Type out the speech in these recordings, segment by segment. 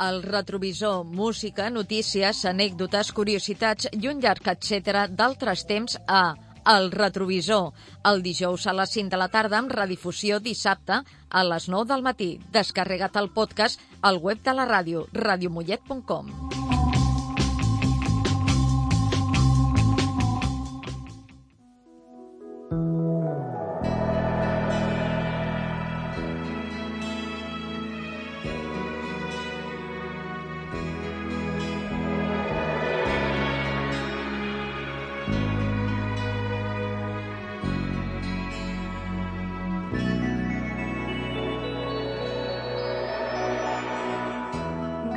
El retrovisor, música, notícies, anècdotes, curiositats i un llarg etcètera d'altres temps a El Retrovisor, el dijous a les 5 de la tarda amb redifusió dissabte a les 9 del matí. Descarrega't el podcast al web de la ràdio, radiomollet.com.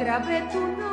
Grabé tu nombre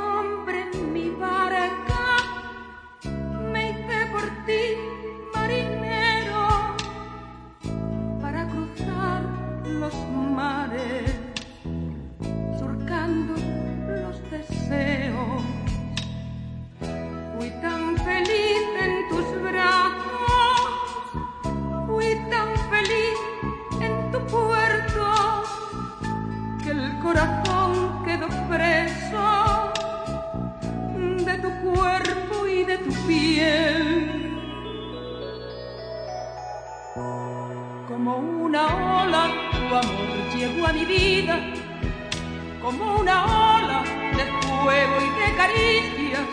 caricias,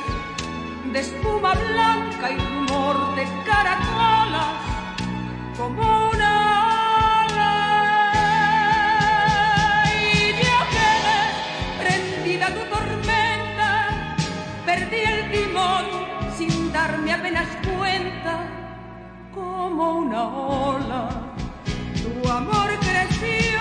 de espuma blanca y rumor de caracolas, como una ola. Y yo quedé prendida a tu tormenta, perdí el timón sin darme apenas cuenta, como una ola. Tu amor creció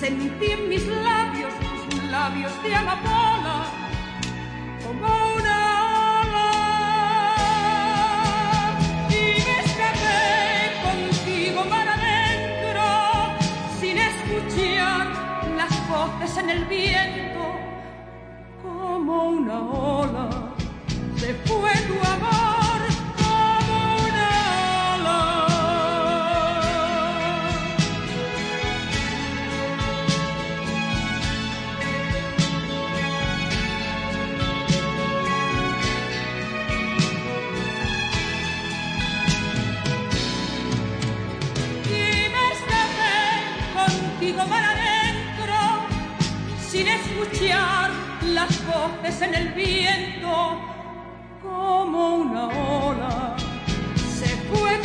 Sentí en mis labios tus labios de amapola, como una ola. Y me escapé contigo mar adentro, sin escuchar las voces en el viento, como una ola. Escuchar las voces en el viento como una ola. Se fue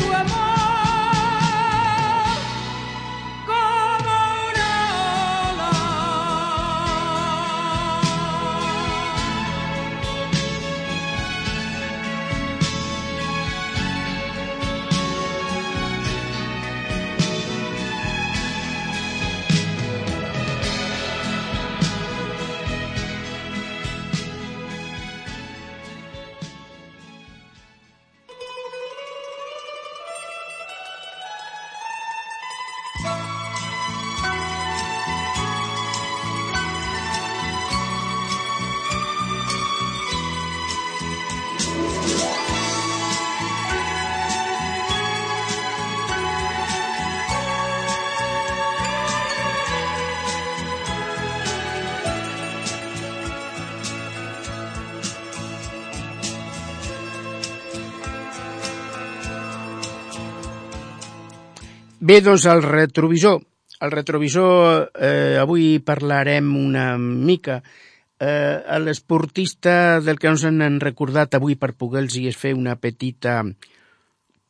Bé, doncs el retrovisor. El retrovisor, eh, avui parlarem una mica eh, l'esportista del que ens han recordat avui per poder-los fer una petita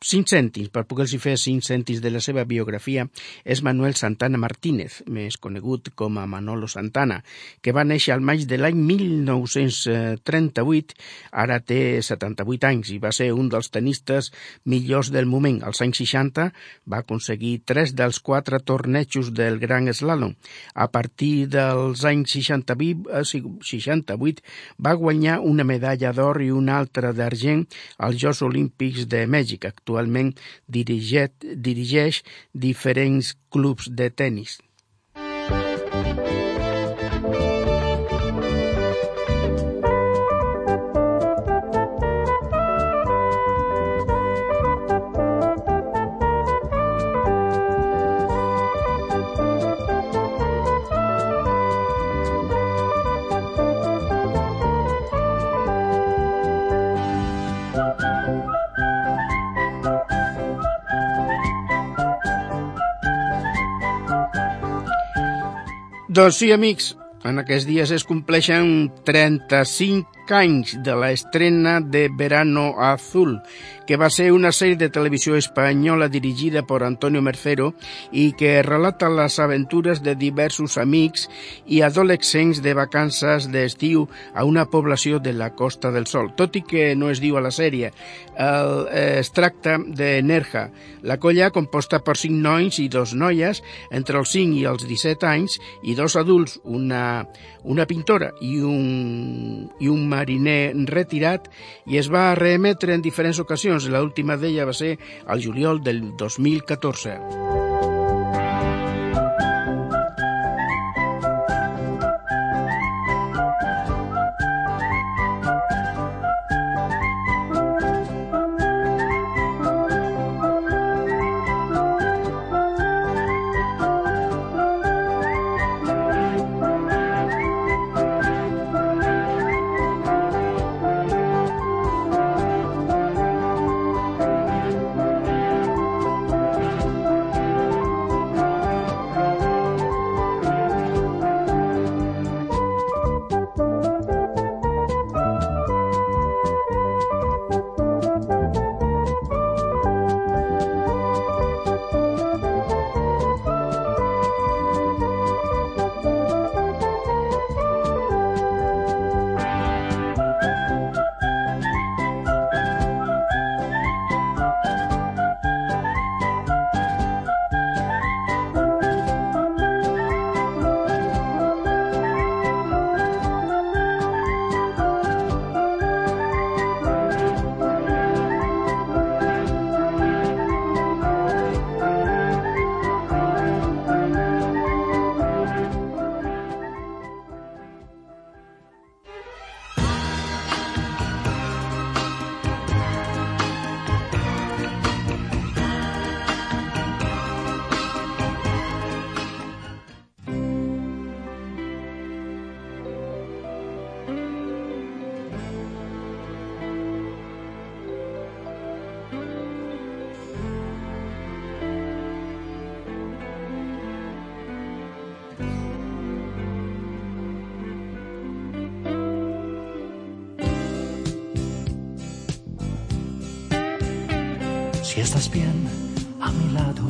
5 cèntims, per poder-los fer 5 cèntims de la seva biografia, és Manuel Santana Martínez, més conegut com a Manolo Santana, que va néixer al maig de l'any 1938, ara té 78 anys i va ser un dels tenistes millors del moment. Als anys 60 va aconseguir 3 dels 4 tornejos del Gran Slalom. A partir dels anys 68, 68 eh, va guanyar una medalla d'or i una altra d'argent als Jocs Olímpics de Mèxic, actualment actualment dirigeix, dirigeix diferents clubs de tennis. Doncs sí, amics, en aquests dies es compleixen 35 anys de la estrena de Verano Azul, que va ser una sèrie de televisió espanyola dirigida per Antonio Mercero i que relata les aventures de diversos amics i adolescents de vacances d'estiu a una població de la Costa del Sol. Tot i que no es diu a la sèrie, el, eh, es tracta de Nerja, la colla composta per cinc nois i dos noies entre els 5 i els 17 anys i dos adults, una, una pintora i un, i un mariner retirat, i es va reemetre en diferents ocasions. L'última d'ella va ser al juliol del 2014. Estás bien a mi lado,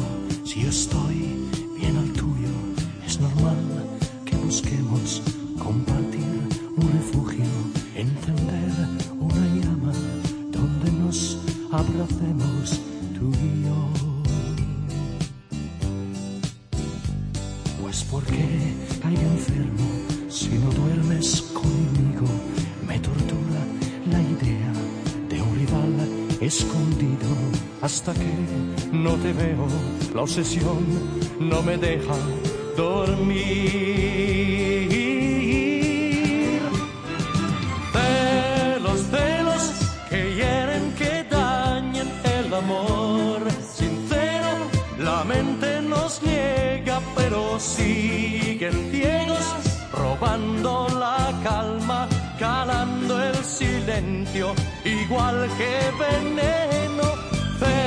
si yo estoy no te veo, la obsesión no me deja dormir. Celos, celos que hieren, que dañen el amor. Sincero, la mente nos niega, pero siguen ciegos, robando la calma, calando el silencio, igual que veneno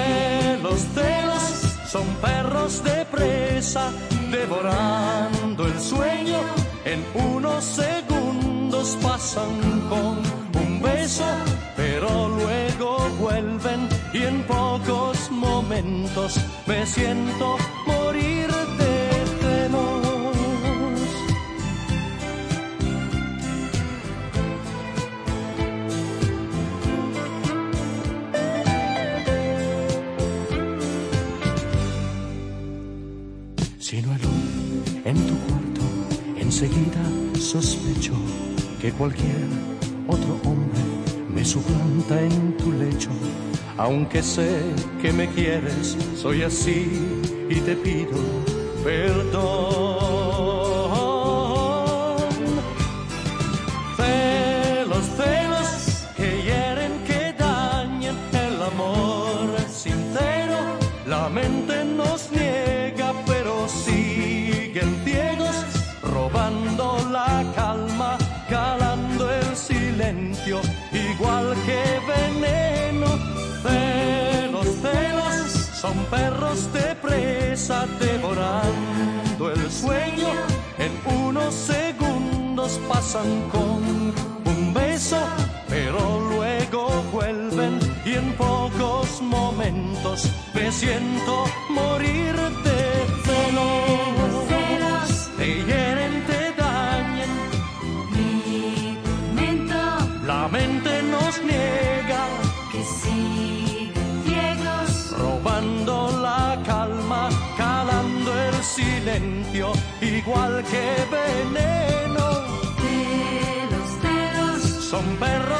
celos, celos, son perros de presa, devorando el sueño. En unos segundos pasan con un beso, pero luego vuelven y en pocos momentos me siento morir cualquier otro hombre me suplanta en tu lecho. Aunque sé que me quieres, soy así y te pido perdón. Pasan con un beso, pero luego vuelven y en pocos momentos me siento morir de celos. Te hieren, te dañan, Mi tormento la mente nos niega, que siguen ciegos, robando la calma, calando el silencio, igual que veneno. perro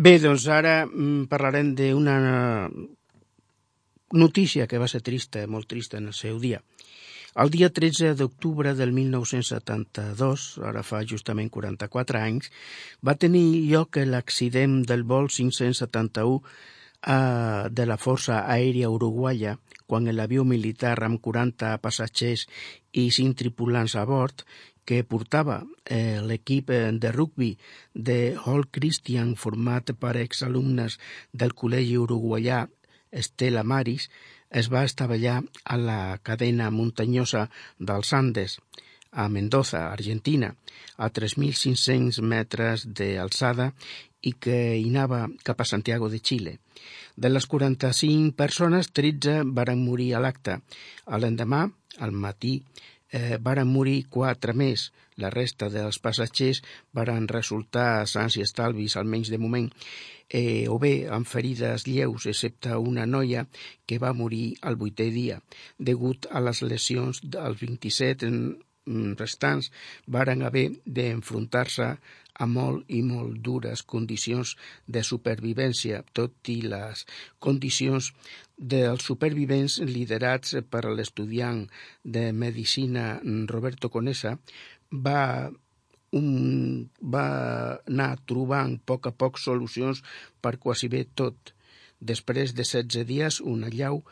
Bé, doncs ara mm, parlarem d'una notícia que va ser trista, molt trista en el seu dia. El dia 13 d'octubre del 1972, ara fa justament 44 anys, va tenir lloc l'accident del vol 571 eh, de la Força Aèria Uruguaya quan l'avió militar amb 40 passatgers i 5 tripulants a bord que portava eh, l'equip eh, de rugbi de Hall Christian format per exalumnes del Col·legi Uruguaià Estela Maris es va estavellar a la cadena muntanyosa dels Andes, a Mendoza, Argentina, a 3.500 metres d'alçada i que hi anava cap a Santiago de Xile. De les 45 persones, 13 varen morir a l'acte. L'endemà, al matí, eh, varen morir quatre més. La resta dels passatgers varen resultar sants i estalvis, almenys de moment, eh, o bé amb ferides lleus, excepte una noia que va morir al vuitè dia, degut a les lesions dels 27 mm, restants varen haver d'enfrontar-se a molt i molt dures condicions de supervivència, tot i les condicions dels supervivents liderats per l'estudiant de Medicina Roberto Conesa va un, va anar trobant a poc a poc solucions per quasi bé tot. Després de 16 dies, una llau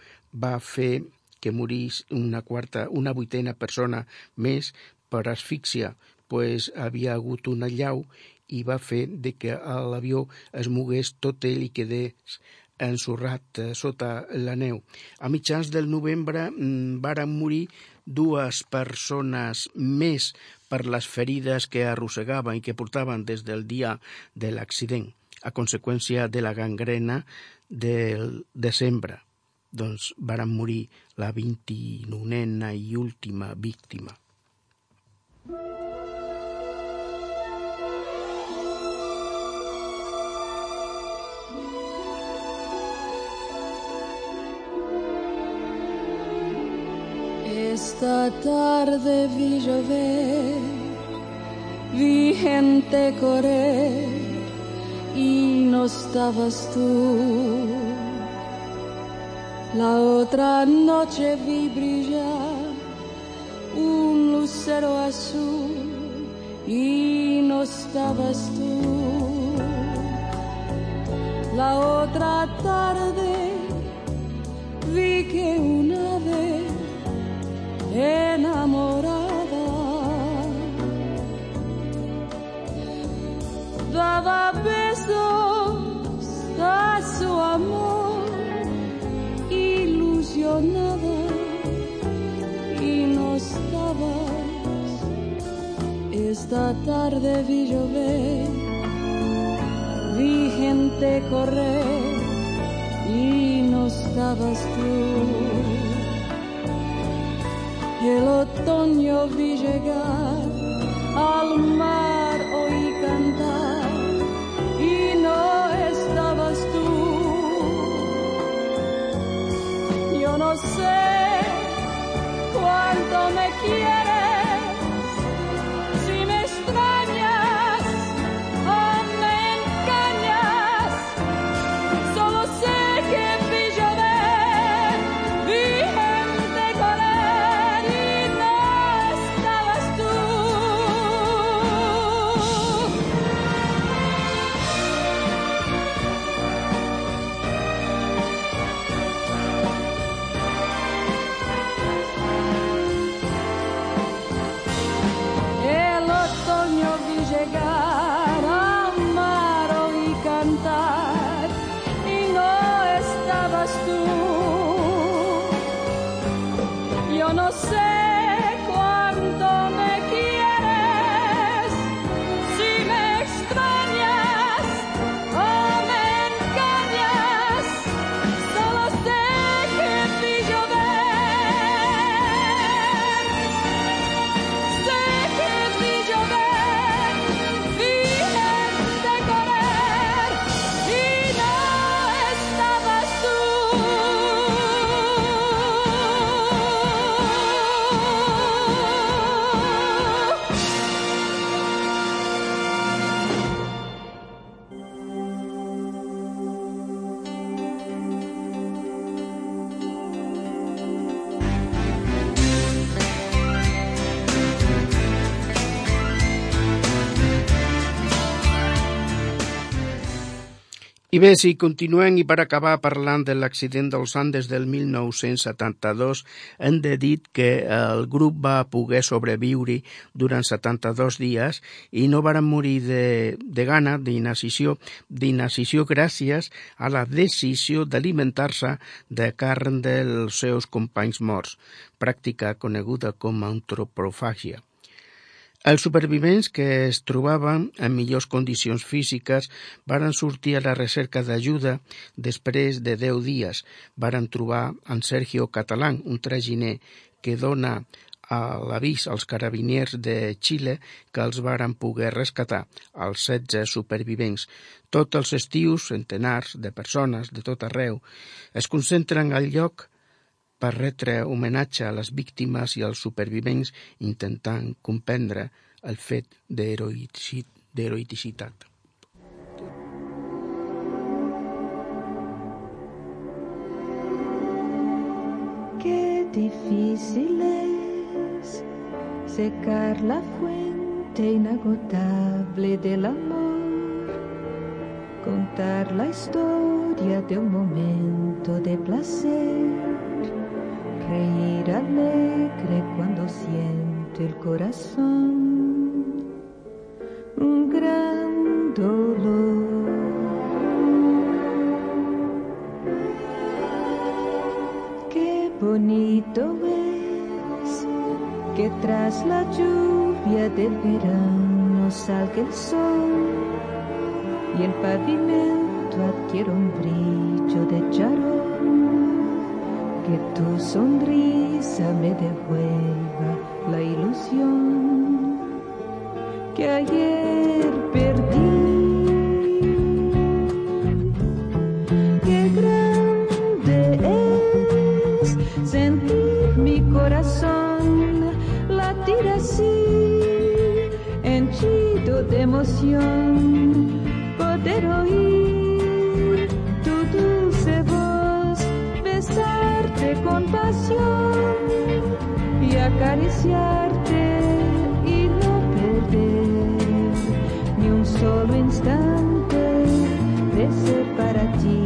va fer que morís una quarta, una vuitena persona més per asfíxia, pues havia hagut una llau i va fer de que l'avió es mogués tot ell i quedés ensorrat eh, sota la neu. A mitjans del novembre mm, varen morir dues persones més per les ferides que arrossegaven i que portaven des del dia de l'accident, a conseqüència de la gangrena del desembre. Doncs varen morir la 29a i última víctima. Esta tarde vi llover, vi gente correr y no estabas tú. La otra noche vi brillar un lucero azul y no estabas tú. La otra tarde vi que un Esta tarde vi llover, vi gente correr y no estabas tú. El otoño vi llegar al mar conocer. I bé, si continuem i per acabar parlant de l'accident dels Andes del 1972, hem de dir que el grup va poder sobreviure durant 72 dies i no varen morir de, de gana, d'inacció, d'inacció gràcies a la decisió d'alimentar-se de carn dels seus companys morts, pràctica coneguda com a antropofàgia. Els supervivents que es trobaven en millors condicions físiques varen sortir a la recerca d'ajuda després de 10 dies. Varen trobar en Sergio Catalán, un traginer que dona l'avís als carabiniers de Xile que els varen poder rescatar, els 16 supervivents. Tots els estius, centenars de persones de tot arreu es concentren al lloc per retre homenatge a les víctimes i als supervivents intentant comprendre el fet d'heroïcitat. Qué difícil es secar la fuente inagotable del amor, contar la historia de un momento de placer, reír alegre cuando siente el corazón un gran dolor. Qué bonito es que tras la lluvia del verano salga el sol y el pavimento adquiere un brillo de charol. Que tu sonrisa me devuelva la ilusión que ayer perdí. Y acariciarte y no perder ni un solo instante de ser para ti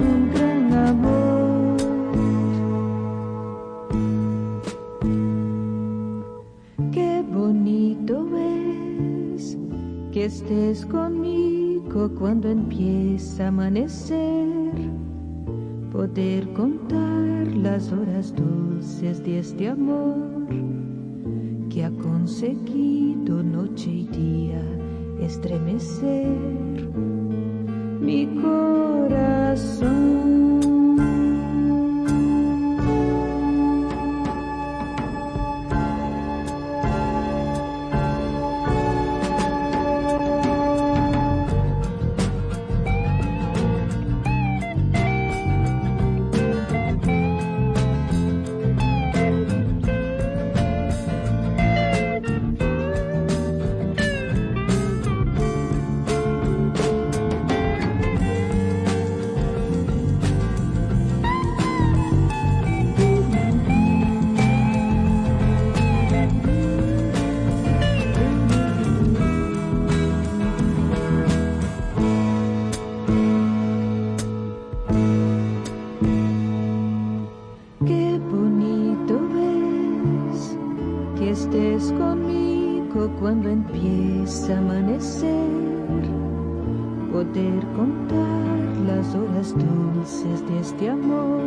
un gran amor. Qué bonito es que estés conmigo cuando empieza a amanecer. Poder contar horas dulces de este amor que ha conseguido noche y día estremecer mi corazón. Que estés conmigo cuando empieza a amanecer. Poder contar las horas dulces de este amor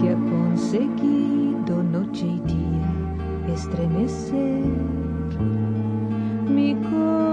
que ha conseguido noche y día estremecer mi corazón.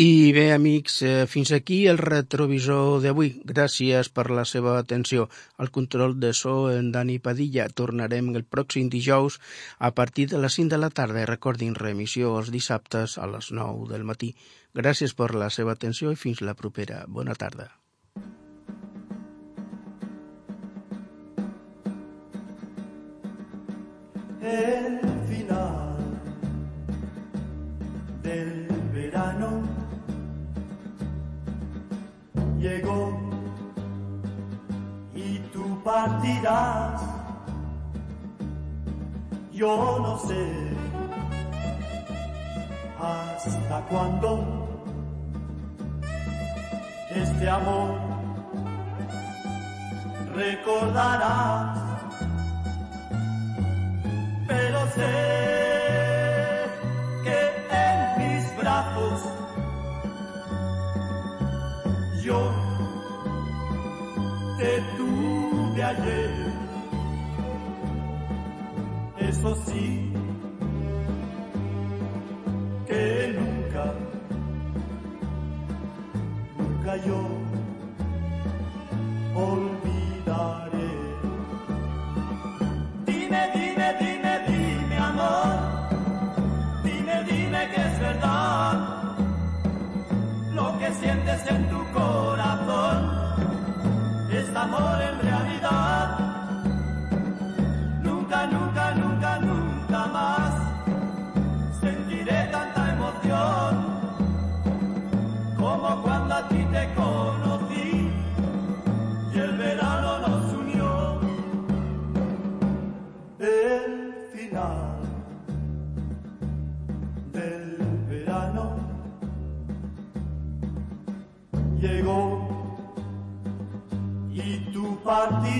I bé, amics, eh, fins aquí el retrovisor d'avui. Gràcies per la seva atenció. Al control de so, en Dani Padilla. Tornarem el pròxim dijous a partir de les 5 de la tarda. Recordin, remissió els dissabtes a les 9 del matí. Gràcies per la seva atenció i fins la propera. Bona tarda. el final del llegó y tú partirás. Yo no sé hasta cuándo este amor recordarás pero sé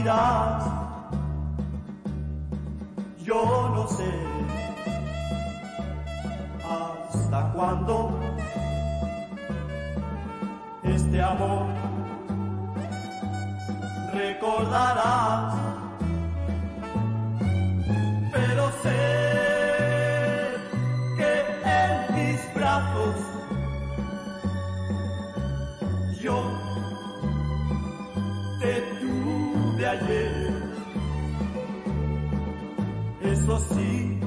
Yo no sé hasta cuándo este amor recordarás pero sé see.